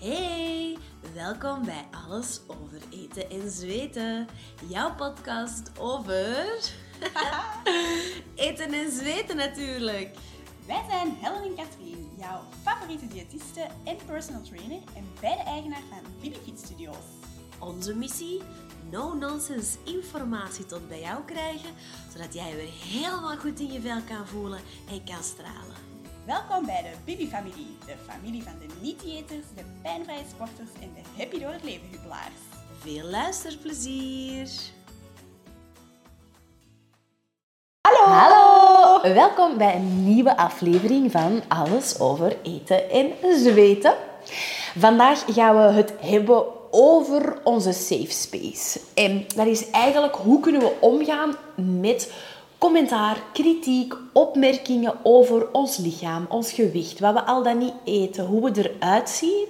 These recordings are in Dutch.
Hey, welkom bij Alles over eten en zweten. Jouw podcast over eten en zweten natuurlijk. Wij zijn Helen en Katrien, jouw favoriete diëtiste en personal trainer en beide eigenaar van Bibi Fit Studios. Onze missie? No-nonsense informatie tot bij jou krijgen, zodat jij weer helemaal goed in je vel kan voelen en kan stralen. Welkom bij de Bibi-familie, de familie van de niet-diëters, de pijnvrije sporters en de happy door het leven hubbelaars. Veel luisterplezier! Hallo! Hallo! Welkom bij een nieuwe aflevering van Alles over eten en zweten. Vandaag gaan we het hebben over onze safe space. En dat is eigenlijk hoe kunnen we omgaan met commentaar, kritiek, opmerkingen over ons lichaam, ons gewicht, wat we al dan niet eten, hoe we eruit zien.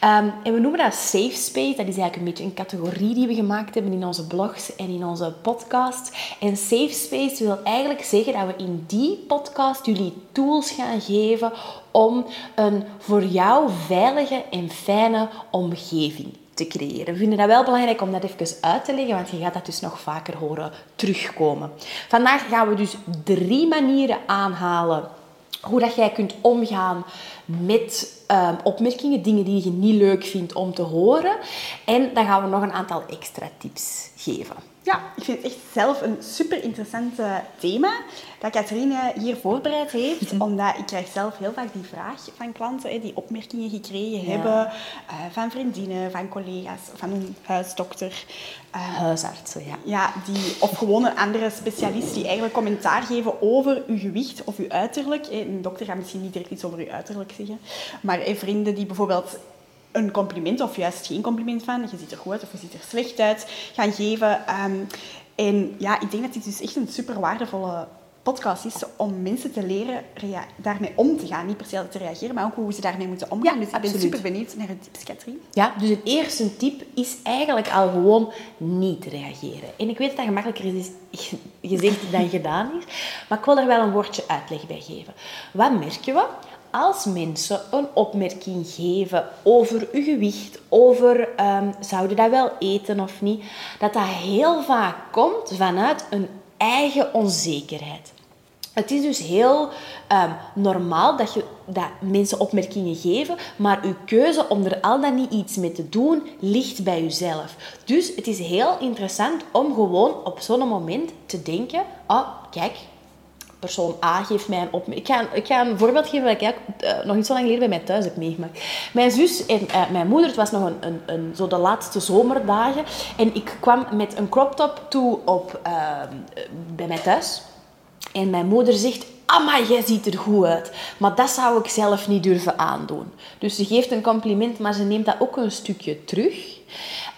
Ehm, en we noemen dat safe space. Dat is eigenlijk een beetje een categorie die we gemaakt hebben in onze blogs en in onze podcast. En safe space wil eigenlijk zeggen dat we in die podcast jullie tools gaan geven om een voor jou veilige en fijne omgeving te creëren. We vinden dat wel belangrijk om dat even uit te leggen, want je gaat dat dus nog vaker horen terugkomen. Vandaag gaan we dus drie manieren aanhalen hoe dat jij kunt omgaan met um, opmerkingen, dingen die je niet leuk vindt om te horen. En dan gaan we nog een aantal extra tips geven. Ja, ik vind het echt zelf een super interessant thema dat Catherine hier voorbereid heeft. Mhm. Omdat ik krijg zelf heel vaak die vraag van klanten die opmerkingen gekregen hebben uh, van vriendinnen, van collega's, van een huisdokter. Uh, Huisartsen, ja. ja die, of gewoon een andere specialist die eigenlijk commentaar geven over uw gewicht of uw uiterlijk. Een dokter gaat misschien niet direct iets over uw uiterlijk zeggen. Maar vrienden die bijvoorbeeld een compliment of juist geen compliment van, je ziet er goed uit of je ziet er slecht uit, gaan geven. Ehm, en ja, ik denk dat dit dus echt een super waardevolle podcast is om mensen te leren daarmee om te gaan. Niet per se te reageren, maar ook hoe ze daarmee moeten omgaan. dus ik ben super benieuwd naar de tips, Katrien. Ja, dus het eerste tip is eigenlijk al gewoon niet reageren. En ik weet dat dat gemakkelijker is gezegd dan gedaan is, maar ik wil er wel een woordje uitleg bij geven. Wat merken we? Als mensen een opmerking geven over uw gewicht, over um, zouden dat wel eten of niet, dat dat heel vaak komt vanuit een eigen onzekerheid. Het is dus heel um, normaal dat, je, dat mensen opmerkingen geven, maar uw keuze om er al dan niet iets mee te doen, ligt bij uzelf. Dus het is heel interessant om gewoon op zo'n moment te denken, oh, kijk, persoon A geeft mij een opmerking. Ik ga, ik een voorbeeld geven wat ik uh, nog niet zo lang geleden bij mij thuis heb meegemaakt. Mijn zus en uh, mijn moeder, het was nog een, een, zo de laatste zomerdagen. En ik kwam met een crop top toe op, uh, bij mij thuis. En mijn moeder zegt, Amma, jij ziet er goed uit. Maar dat zou ik zelf niet durven aandoen. Dus ze geeft een compliment, maar ze neemt dat ook een stukje terug.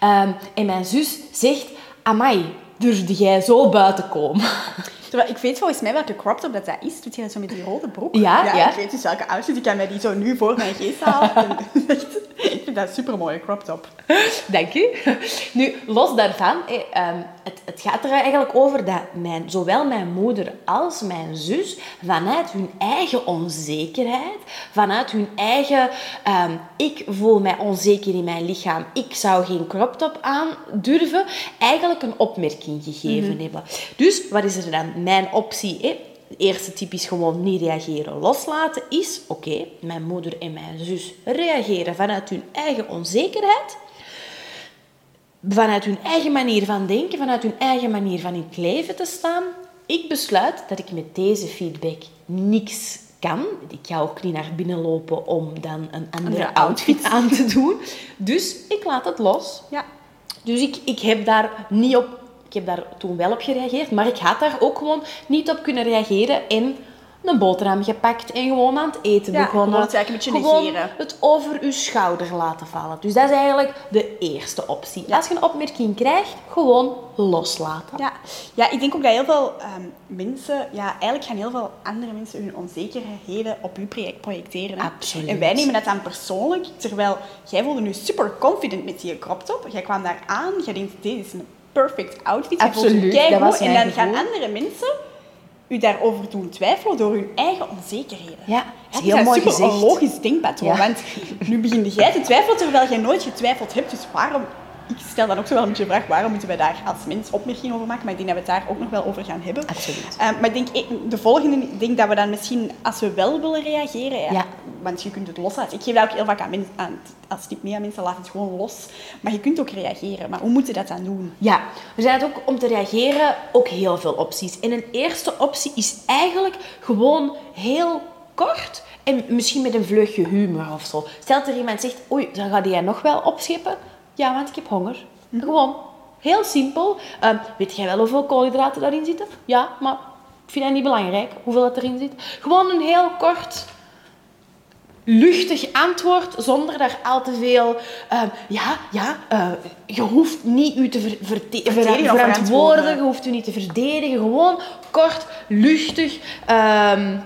Um, en mijn zus zegt, Amai, durfde jij zo buiten komen? Terwijl ik weet volgens mij welke crop top dat, dat is. Doet je dat zo met die rode broek? Ja, ja. Ik weet dus welke outfit. Ik kan mij die zo nu voor mijn geest halen. vind dat een super mooie crop top. Dank u. Nu, los daarvan, ehm, het, het gaat er eigenlijk over dat mijn, zowel mijn moeder als mijn zus vanuit hun eigen onzekerheid, vanuit hun eigen ehm, ik voel mij onzeker in mijn lichaam, ik zou geen crop top aan durven, eigenlijk een opmerking gegeven mhm. hebben. Dus wat is er dan mijn optie? Hè? De eerste tip is gewoon niet reageren. Loslaten is, oké, mijn moeder en mijn zus reageren vanuit hun eigen onzekerheid vanuit hun eigen manier van denken, vanuit hun eigen manier van in het leven te staan. Ik besluit dat ik met deze feedback niks kan. Ik ga ook niet naar binnen lopen om dan een andere outfit aan te doen. Dus ik laat het los. Ja. Dus ik, ik heb daar niet op... Ik heb daar toen wel op gereageerd, maar ik had daar ook gewoon niet op kunnen reageren en een boterham gepakt en gewoon aan het eten ja, begonnen. het eigenlijk een beetje negeren. het over uw schouder laten vallen. Dus dat is eigenlijk de eerste optie. Als je een opmerking krijgt, gewoon loslaten. Ja, ja ik denk ook dat heel veel ehm, mensen, ja, eigenlijk gaan heel veel andere mensen hun onzekerheden op uw project projecteren. Absoluut. En wij nemen dat dan persoonlijk, terwijl jij voelde nu super confident met die crop top. Jij kwam daar aan, jij denkt, dit is een perfect outfit. Absoluut, dat was En dan gaan andere mensen u daarover doen twijfelen door uw eigen onzekerheden. Ja, dat is heel een mooi super gezegd. onlogisch denkpatroon. Ja. Want nu begin jij te twijfelen terwijl jij nooit getwijfeld hebt. Dus waarom... Ik stel dan ook zo wel een beetje de vraag, waarom moeten wij daar als mens opmerkingen over maken? Maar ik denk dat we het daar ook nog wel over gaan hebben. Absoluut. Eh, maar ik denk, eh, de volgende, denk dat we dan misschien, als we wel willen reageren, ja, Ja. want je kunt het loslaten. Ik geef dat ook heel vaak aan mensen, aan, als tip mee aan mensen, laat het gewoon los. Maar je kunt ook reageren. Maar hoe moet je dat dan doen? Ja, er zijn ook om te reageren ook heel veel opties. En een eerste optie is eigenlijk gewoon heel kort en misschien met een vleugje humor of zo. Stel dat er iemand zegt, oei, dan ga jij nog wel opscheppen? Ja, want ik heb honger. Gewoon, heel simpel. Ehm, weet jij wel hoeveel koolhydraten daarin zitten? Ja, maar ik vind dat niet belangrijk, hoeveel dat erin zit. Gewoon een heel kort luchtig antwoord zonder daar al te veel. ehm, ja, ja, eh, je hoeft niet u te ver, ver- verantwoorden, verantwoorden. je hoeft u niet te verdedigen. Gewoon kort, luchtig. Ehm,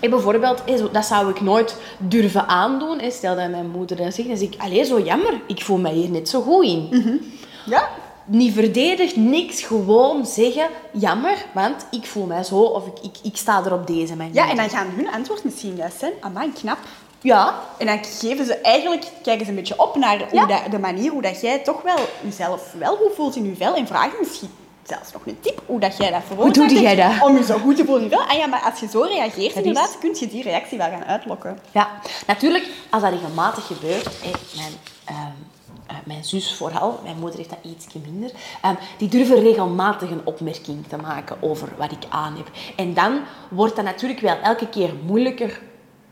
en bijvoorbeeld, zo- dat zou ik nooit durven aandoen. Stel dat mijn moeder dat zegt, dan zeg ik, allee, zo jammer, ik voel mij hier net zo goed in. Ja? Niet verdedigd, niks, gewoon zeggen, jammer, want ik voel mij zo of ik, ik, ik sta er op deze manier. Ja, en dan gaan hun antwoord misschien juist zijn, amai, knap. Ja, En dan geven ze eigenlijk, kijken ze een beetje op naar hoe Ja. dat, de manier hoe dat jij toch wel jezelf wel goed voelt in je vel. En vragen misschien zelfs nog een tip hoe dat jij dat veroorzaakt Hoe doe jij dat? Om je zo goed te voelen. Ah ja, maar als je zo reageert, Dat inderdaad, kun je die reactie wel gaan uitlokken. Ja, natuurlijk, als dat regelmatig gebeurt, mijn, ehm, eh, mijn zus vooral, mijn moeder heeft dat iets minder, ehm, die durven regelmatig een opmerking te maken over wat ik aan heb. En dan wordt dat natuurlijk wel elke keer moeilijker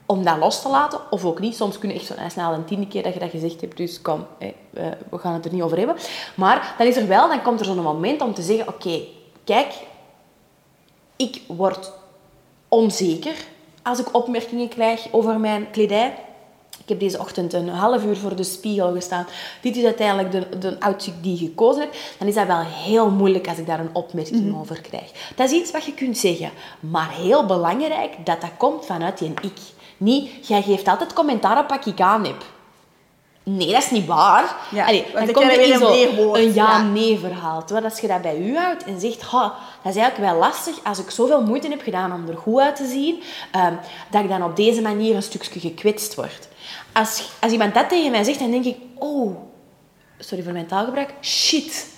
om dat los te laten, of ook niet. Soms kun je echt zo snel een tiende keer dat je dat gezegd hebt, dus kom, hè, eh, we gaan het er niet over hebben. Maar dan is er wel, dan komt er zo'n moment om te zeggen, oké, kijk, ik word onzeker als ik opmerkingen krijg over mijn kledij. Ik heb deze ochtend een half uur voor de spiegel gestaan. Dit is uiteindelijk de, de outfit die ik gekozen heb. Dan is dat wel heel moeilijk als ik daar een opmerking over krijg. Dat is iets wat je kunt zeggen. Maar heel belangrijk dat dat komt vanuit je ik. Niet, jij geeft altijd commentaar op wat ik aan heb. Nee, dat is niet waar. Ja, Allee, dan komt er je in zo een ja-nee verhaal. Terwijl als je dat bij u houdt en zegt, "Ha, dat is eigenlijk wel lastig als ik zoveel moeite heb gedaan om er goed uit te zien, ehm, dat ik dan op deze manier een stukje gekwetst word. Als, als iemand dat tegen mij zegt, dan denk ik, oh, sorry voor mijn taalgebruik, shit.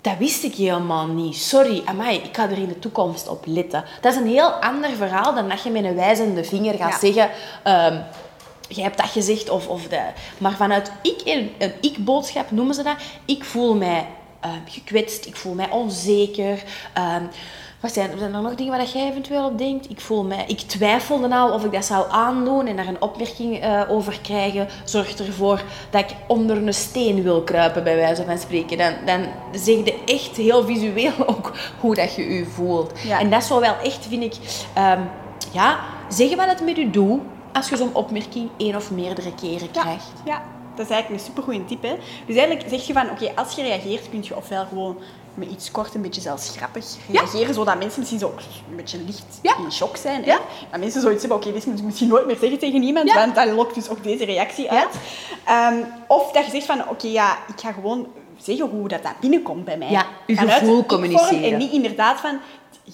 Dat wist ik helemaal niet. Sorry, amai, ik ga er in de toekomst op letten. Dat is een heel ander verhaal dan dat je met een wijzende vinger gaat Ja. zeggen... ehm, jij hebt dat gezegd of... of de... Maar vanuit ik, een, een ik-boodschap noemen ze dat. Ik voel mij ehm, gekwetst, ik voel mij onzeker. ehm, wat zijn, zijn er nog dingen waar jij eventueel op denkt? Ik, voel mij, ik twijfelde nou of ik dat zou aandoen en daar een opmerking eh, over krijgen. Zorgt ervoor dat ik onder een steen wil kruipen, bij wijze van spreken. Dan, dan zeg je echt heel visueel ook hoe dat je je voelt. Ja. En dat is wel echt, vind ik, ehm, ja, zeggen wat het met je doet als je zo'n opmerking één of meerdere keren Ja, krijgt. ja, dat is eigenlijk een supergoeie tip. Hè? Dus eigenlijk zeg je van, oké, als je reageert, kun je ofwel gewoon met iets kort, een beetje zelfs grappig reageren, zodat mensen misschien zo ook een beetje licht Ja. in shock zijn. Ja. Hè? Dat mensen zoiets hebben, oké, dit moet ik misschien nooit meer zeggen tegen iemand, want dan lokt dus ook deze reactie uit. Ehm, of dat je zegt van, oké, ja, ik ga gewoon zeggen hoe dat, dat binnenkomt bij mij. Ja, Vanuit gevoel communiceren. En niet inderdaad van,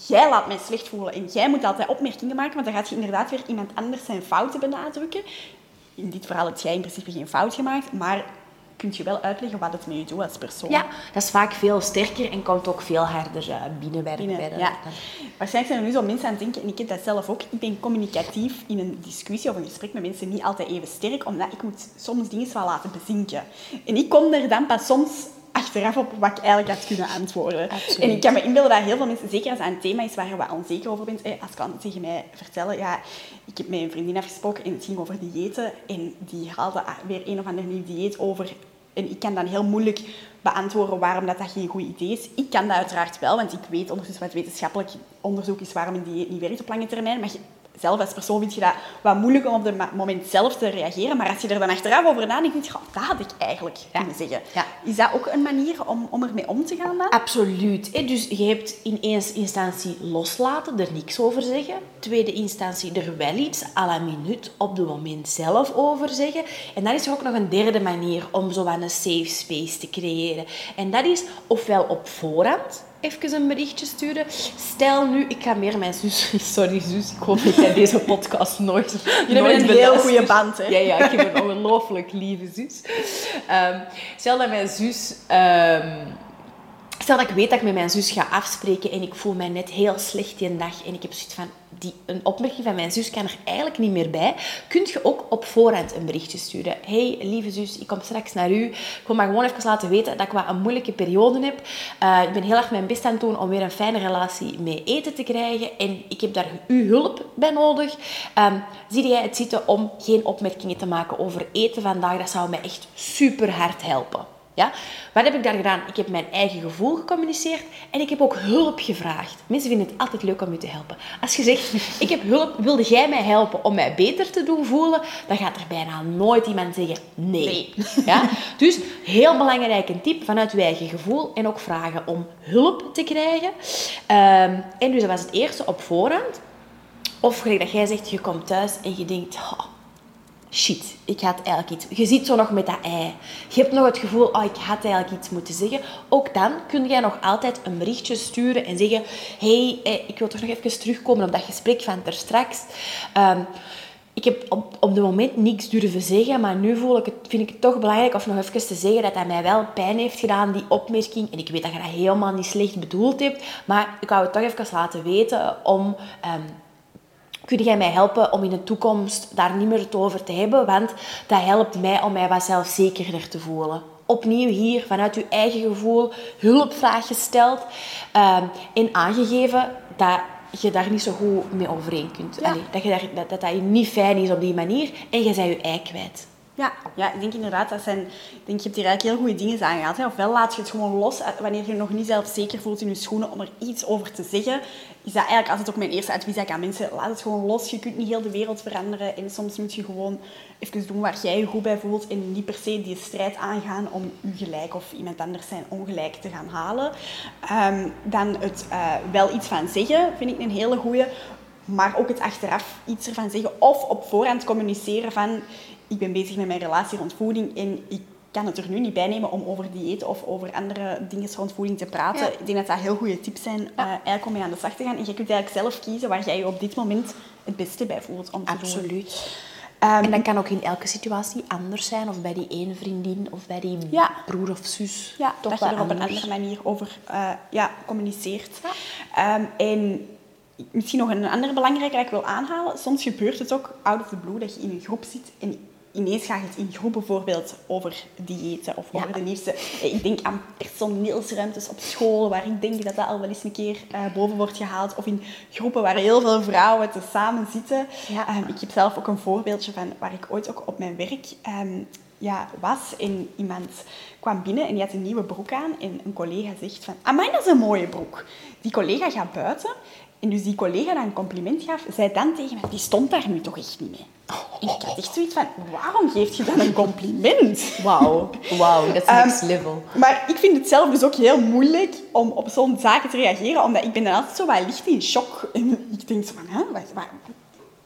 jij laat mij slecht voelen en jij moet altijd opmerkingen maken, want dan gaat je inderdaad weer iemand anders zijn fouten benadrukken. In dit verhaal heb jij in principe geen fout gemaakt, maar kun je wel uitleggen wat het met je doet als persoon. Ja, dat is vaak veel sterker en komt ook veel harder eh, Binnen, bij de ja. Waarschijnlijk zijn er nu zo mensen aan het denken, en ik heb dat zelf ook, ik ben communicatief in een discussie of een gesprek met mensen niet altijd even sterk, omdat ik moet soms dingen wel laten bezinken. En ik kom er dan pas soms achteraf op wat ik eigenlijk had kunnen antwoorden. Absoluut. En ik kan me inbeelden dat heel veel mensen, zeker als het een thema is waar je wat onzeker over bent, eh, als klanten tegen mij vertellen, ja, ik heb met een vriendin afgesproken en het ging over diëten en die haalde weer een of ander nieuw dieet over en ik kan dan heel moeilijk beantwoorden waarom dat, dat geen goed idee is. Ik kan dat uiteraard wel, want ik weet ondertussen wat wetenschappelijk onderzoek is waarom een dieet niet werkt op lange termijn. Maar zelf als persoon vind je dat wat moeilijk om op het moment zelf te reageren. Maar als je er dan achteraf over nadenkt, denk je, "Goh, dat had ik eigenlijk kunnen zeggen. Ja. Is dat ook een manier om, om ermee om te gaan dan? Absoluut. hè. Dus je hebt in eerste instantie loslaten, er niks over zeggen. Tweede instantie er wel iets à la minuut op het moment zelf over zeggen. En dan is er ook nog een derde manier om zo aan een safe space te creëren. En dat is ofwel op voorhand, even een berichtje sturen. Stel nu, ik ga meer mijn zus... Sorry zus, ik hoop dat jij deze podcast nooit Jullie hebben een heel goede band, hè? Ja, ja, ik heb een ongelooflijk lieve zus. Ehm, stel dat mijn zus... ehm, Stel dat ik weet dat ik met mijn zus ga afspreken en ik voel mij net heel slecht die dag en ik heb zoiets van, die, een opmerking van mijn zus kan er eigenlijk niet meer bij, kun je ook op voorhand een berichtje sturen. hey, lieve zus, ik kom straks naar u. Ik wil maar gewoon even laten weten dat ik wat een moeilijke periode heb. Eh, ik ben heel erg mijn best aan het doen om weer een fijne relatie mee eten te krijgen en ik heb daar uw hulp bij nodig. Ehm, zie jij het zitten om geen opmerkingen te maken over eten vandaag? Dat zou mij echt super hard helpen. Ja? Wat heb ik daar gedaan? Ik heb mijn eigen gevoel gecommuniceerd en ik heb ook hulp gevraagd. Mensen vinden het altijd leuk om je te helpen. Als je zegt, ik heb hulp, wilde jij mij helpen om mij beter te doen voelen? Dan gaat er bijna nooit iemand zeggen nee. Ja? Dus heel belangrijk een tip vanuit je eigen gevoel en ook vragen om hulp te krijgen. Ehm, en dus dat was het eerste op voorhand. Of gelijk dat jij zegt, je komt thuis en je denkt, "Oh, shit, ik had eigenlijk iets. Je zit zo nog met dat ei. Je hebt nog het gevoel, oh, ik had eigenlijk iets moeten zeggen. Ook dan kun jij nog altijd een berichtje sturen en zeggen, hey, eh, ik wil toch nog even terugkomen op dat gesprek van ter straks. Ehm, ik heb op, op moment niks durven zeggen, maar nu voel ik het, vind ik het toch belangrijk om nog even te zeggen dat dat mij wel pijn heeft gedaan, die opmerking. En ik weet dat je dat helemaal niet slecht bedoeld hebt, maar ik wou het toch even laten weten om... ehm, kun jij mij helpen om in de toekomst daar niet meer het over te hebben? Want dat helpt mij om mij wat zelfzekerder te voelen. Opnieuw hier, vanuit je eigen gevoel, hulpvraag gesteld ehm, en aangegeven dat je daar niet zo goed mee overeen kunt. Ja. Allee, dat, je daar, dat, dat dat je niet fijn is op die manier en je bent je ei kwijt. Ja, ja, ik denk inderdaad, dat zijn, ik denk, je hebt hier eigenlijk heel goede dingen aangehaald. Hè. Ofwel laat je het gewoon los eh, wanneer je nog niet zelf zeker voelt in je schoenen om er iets over te zeggen. Is dat eigenlijk altijd ook mijn eerste advies aan mensen, laat het gewoon los. Je kunt niet heel de wereld veranderen en soms moet je gewoon even doen waar jij je goed bij voelt en niet per se die strijd aangaan om je gelijk of iemand anders zijn ongelijk te gaan halen. Ehm, dan het eh, wel iets van zeggen, vind ik een hele goeie. Maar ook het achteraf iets ervan zeggen. Of op voorhand communiceren van... Ik ben bezig met mijn relatie rond voeding en ik kan het er nu niet bij nemen om over dieet of over andere dingen rond voeding te praten. Ja. Ik denk dat dat heel goede tips zijn eh, eigenlijk om mee aan de slag te gaan. En je kunt eigenlijk zelf kiezen waar jij je op dit moment het beste bij voelt om te doen. Absoluut. Ehm, En dat kan ook in elke situatie anders zijn. Of bij die ene vriendin, of bij die Ja. broer of zus. Ja, toch dat je er op een andere manier over eh, ja, communiceert. Ehm, en misschien nog een andere belangrijke dat ik wil aanhalen. Soms gebeurt het ook out of the blue dat je in een groep zit en ineens gaat het in groep bijvoorbeeld over diëten of over Ja. de nieuwste... eh, Ik denk aan personeelsruimtes op school, waar ik denk dat dat al wel eens een keer eh, boven wordt gehaald. Of in groepen waar heel veel vrouwen te samen zitten. Ja. Ehm, ik heb zelf ook een voorbeeldje van waar ik ooit ook op mijn werk ehm, ja, was. En iemand kwam binnen en die had een nieuwe broek aan. En een collega zegt van, amai, dat is een mooie broek. Die collega gaat buiten. En dus die collega dat een compliment gaf, zei dan tegen mij, die stond daar nu toch echt niet mee. En ik had echt zoiets van, waarom geeft je dan een compliment? Wauw, wauw, dat is Ehm, next level. Maar ik vind het zelf dus ook heel moeilijk om op zo'n zaken te reageren, omdat ik ben dan altijd zo wat licht in shock. En ik denk zo van, hè, wat, wat-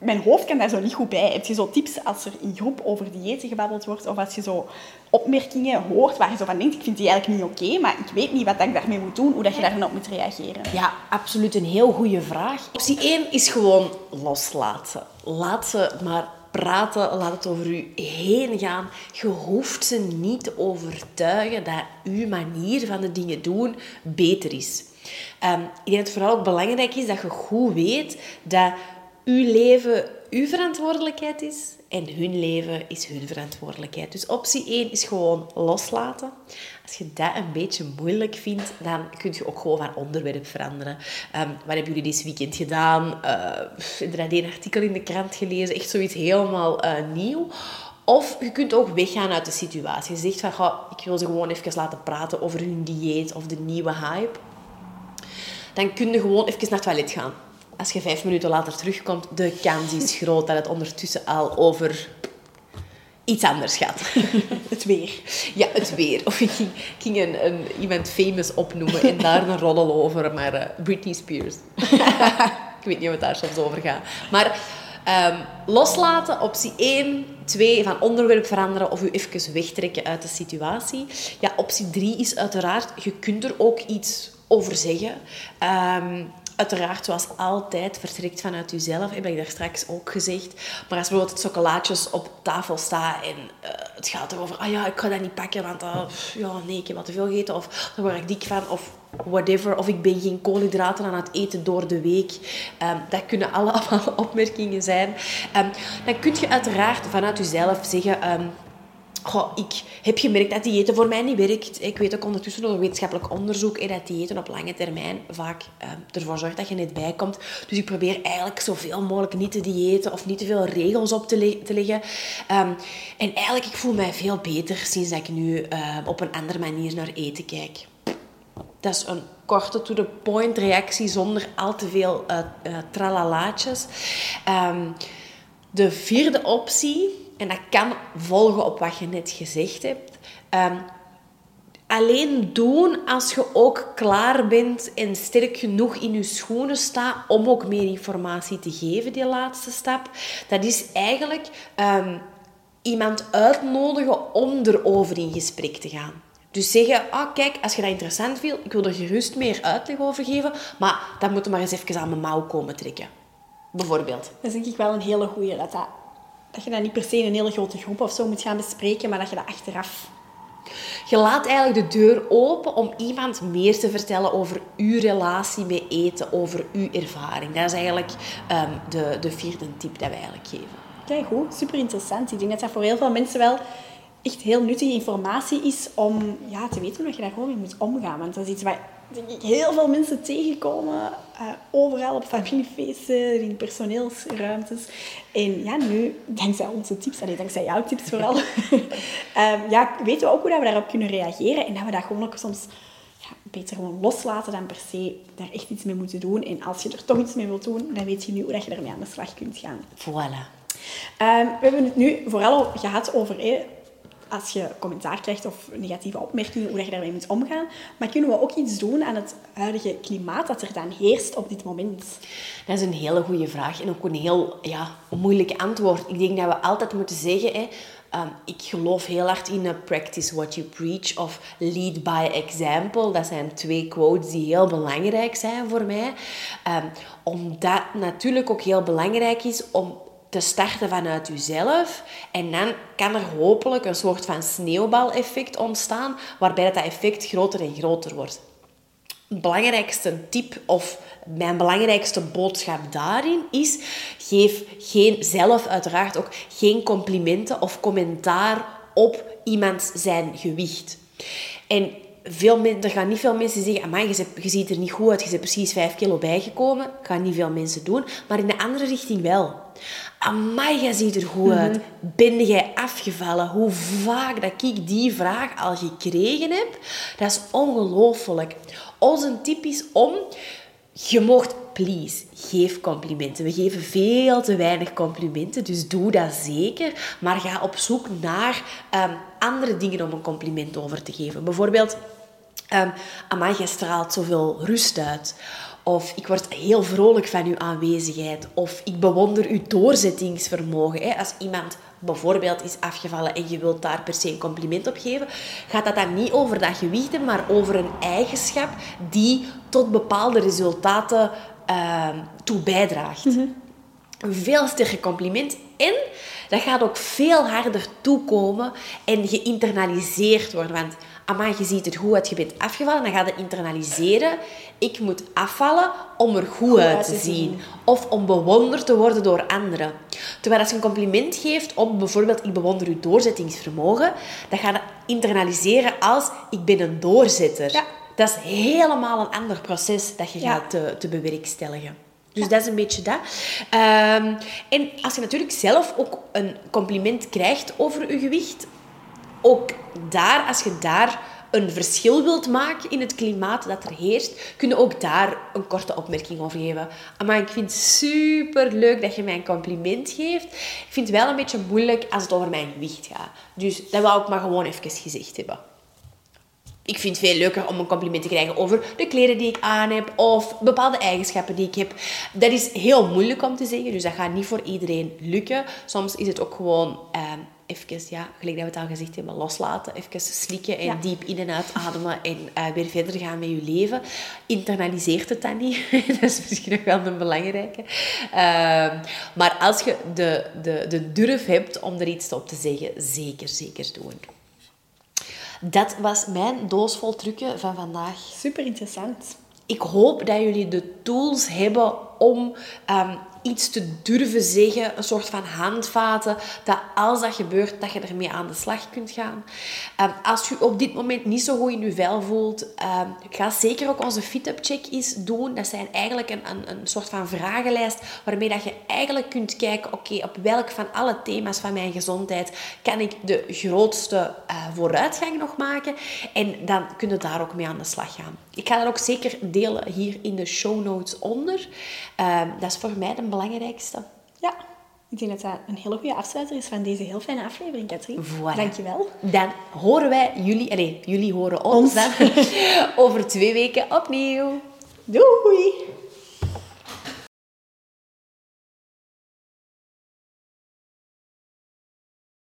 mijn hoofd kan daar zo niet goed bij. Heb je zo tips als er in groep over diëten gebabbeld wordt, of als je zo opmerkingen hoort waar je zo van denkt, ik vind die eigenlijk niet oké, maar ik weet niet wat ik daarmee moet doen, hoe dat je daar dan op moet reageren. Ja, absoluut een heel goede vraag. Optie 1 is gewoon loslaten. Laat ze maar praten, laat het over u heen gaan. Je hoeft ze niet te overtuigen dat uw manier van de dingen doen beter is. Ehm, ik denk dat het vooral ook belangrijk is dat je goed weet dat uw leven uw verantwoordelijkheid is en hun leven is hun verantwoordelijkheid. Dus optie 1 is gewoon loslaten. Als je dat een beetje moeilijk vindt, dan kun je ook gewoon van onderwerp veranderen. Ehm, wat hebben jullie dit weekend gedaan? Uh, er een artikel in de krant gelezen, echt zoiets helemaal eh, nieuw. Of je kunt ook weggaan uit de situatie. Je zegt van, ik wil ze gewoon even laten praten over hun dieet of de nieuwe hype. Dan kun je gewoon even naar het toilet gaan als je vijf minuten later terugkomt, de kans is groot dat het ondertussen al over iets anders gaat. Het weer. Ja, het weer. Of ik ging, een, een, iemand famous opnoemen en daar een roddel over, maar uh, Britney Spears. ik weet niet of het daar soms over gaat. Maar um, loslaten, optie 1. 2, van onderwerp veranderen of u even wegtrekken uit de situatie. Ja, optie 3 is uiteraard, je kunt er ook iets over zeggen. Ehm, uiteraard, zoals altijd, vertrekt vanuit jezelf. Heb ik daar straks ook gezegd. Maar als bijvoorbeeld het chocolaatjes op tafel staan en uh, het gaat erover... Ah ja, ik ga dat niet pakken, want uh, ja, nee, ik heb wat te veel gegeten. Of daar word ik dik van. Of whatever. Of ik ben geen koolhydraten aan het eten door de week. Um, dat kunnen allemaal opmerkingen zijn. Um, dan kun je uiteraard vanuit jezelf zeggen... Um, Ik heb gemerkt dat diëten voor mij niet werkt. Ik weet ook ondertussen door wetenschappelijk onderzoek dat diëten op lange termijn vaak uh, ervoor zorgt dat je net bijkomt. Dus ik probeer eigenlijk zoveel mogelijk niet te diëten of niet te veel regels op te, le te leggen. Um, en eigenlijk, ik voel mij veel beter sinds dat ik nu uh, op een andere manier naar eten kijk. Dat is een korte to-the-point reactie zonder al te veel uh, tralalaatjes. Um, de vierde optie en dat kan volgen op wat je net gezegd hebt. Um, alleen doen als je ook klaar bent en sterk genoeg in je schoenen staat om ook meer informatie te geven, die laatste stap. Dat is eigenlijk um, iemand uitnodigen om erover in gesprek te gaan. Dus zeggen, ah kijk, als je dat interessant vindt, ik wil er gerust meer uitleg over geven, maar dan moet je maar eens even aan mijn mouw komen trekken. Bijvoorbeeld. Dat is denk ik wel een hele goede. Dat dat dat je dat niet per se in een hele grote groep of zo moet gaan bespreken, maar dat je dat achteraf... Je laat eigenlijk de deur open om iemand meer te vertellen over uw relatie met eten, over uw ervaring. Dat is eigenlijk um, de, de vierde tip dat wij eigenlijk geven. Kijk, goed. Super interessant. Ik denk dat dat voor heel veel mensen wel echt heel nuttige informatie is om ja, te weten hoe je daar gewoon mee moet omgaan. Want dat is iets wat denk ik, heel veel mensen tegenkomen. Uh, overal op familiefeesten, in personeelsruimtes. En ja, nu, dankzij onze tips, allee, dankzij jouw tips vooral, um, ja, weten we ook hoe dat we daarop kunnen reageren. En dat we dat gewoon ook soms ja, beter gewoon loslaten dan per se daar echt iets mee moeten doen. En als je er toch iets mee wilt doen, dan weet je nu hoe dat je ermee aan de slag kunt gaan. Voilà. Um, we hebben het nu vooral gehad over als je commentaar krijgt of negatieve opmerkingen, hoe je daarmee moet omgaan. Maar kunnen we ook iets doen aan het huidige klimaat dat er dan heerst op dit moment? Dat is een hele goede vraag en ook een heel ja, moeilijk antwoord. Ik denk dat we altijd moeten zeggen... Hè, Um, ik geloof heel hard in uh, practice what you preach of lead by example. Dat zijn twee quotes die heel belangrijk zijn voor mij. Um, omdat natuurlijk ook heel belangrijk is om te starten vanuit jezelf. En dan kan er hopelijk een soort van sneeuwbaleffect ontstaan, waarbij dat effect groter en groter wordt. Belangrijkste tip of mijn belangrijkste boodschap daarin is: geef geen, zelf uiteraard ook geen complimenten of commentaar op iemand zijn gewicht. En veel er gaan niet veel mensen zeggen, amai, je, je ziet er niet goed uit, je bent precies 5 kilo bijgekomen. Dat gaan niet veel mensen doen, maar in de andere richting wel. Amai, je ziet er goed uit. Mhm. Ben jij afgevallen? Hoe vaak dat ik die vraag al gekregen heb, dat is ongelooflijk. Onze tip is om, je mocht, please, geef complimenten. We geven veel te weinig complimenten, dus doe dat zeker. Maar ga op zoek naar um, andere dingen om een compliment over te geven. Bijvoorbeeld, um, amai, jij straalt zoveel rust uit. Of ik word heel vrolijk van uw aanwezigheid. Of ik bewonder uw doorzettingsvermogen. Als iemand bijvoorbeeld is afgevallen en je wilt daar per se een compliment op geven, gaat dat dan niet over dat gewicht, maar over een eigenschap die tot bepaalde resultaten uh, toe bijdraagt. Mm Een veel sterker compliment. En dat gaat ook veel harder toekomen en geïnternaliseerd worden. Want amai, je ziet er goed uit, je bent afgevallen, dan ga je internaliseren. Ik moet afvallen om er goed, uit te zien. Of om bewonderd te worden door anderen. Terwijl als je een compliment geeft op bijvoorbeeld ik bewonder je doorzettingsvermogen, dan ga je internaliseren als ik ben een doorzetter. Ja. Dat is helemaal een ander proces dat je gaat te, te bewerkstelligen. Dus dat is een beetje dat. Um, en als je natuurlijk zelf ook een compliment krijgt over je gewicht, ook daar, als je daar een verschil wilt maken in het klimaat dat er heerst, kun je ook daar een korte opmerking over geven. Maar ik vind het super leuk dat je mij een compliment geeft. Ik vind het wel een beetje moeilijk als het over mijn gewicht gaat. Dus dat wil ik maar gewoon even gezegd hebben. Ik vind het veel leuker om een compliment te krijgen over de kleren die ik aan heb of bepaalde eigenschappen die ik heb. Dat is heel moeilijk om te zeggen, dus dat gaat niet voor iedereen lukken. Soms is het ook gewoon... Uh, even, ja, gelijk dat we het al gezegd hebben, loslaten. Even slikken en Ja. diep in en uitademen en eh, weer verder gaan met je leven. Internaliseert het dan niet. dat is misschien nog wel een belangrijke. Ehm, maar als je de, de, de durf hebt om er iets op te zeggen, zeker, zeker doen. Dat was mijn doos vol trucken van vandaag. Super interessant. Ik hoop dat jullie de tools hebben om ehm, iets te durven zeggen. Een soort van handvaten. Dat als dat gebeurt, dat je ermee aan de slag kunt gaan. Ehm, als je op dit moment niet zo goed in je vel voelt, ehm, ga zeker ook onze fit-up check eens doen. Dat zijn eigenlijk een, een, een soort van vragenlijst waarmee dat je eigenlijk kunt kijken, oké, op welk van alle thema's van mijn gezondheid kan ik de grootste eh, vooruitgang nog maken? En dan kun je daar ook mee aan de slag gaan. Ik ga dat ook zeker delen hier in de show notes onder. Ehm, dat is voor mij de belangrijkste. Ja, ik denk dat dat een hele goede afsluiter is van deze heel fijne aflevering, Katrien. Voilà. Dankjewel. Dan horen wij jullie, allez, jullie horen ons, Ons. dan over twee weken opnieuw. Doei!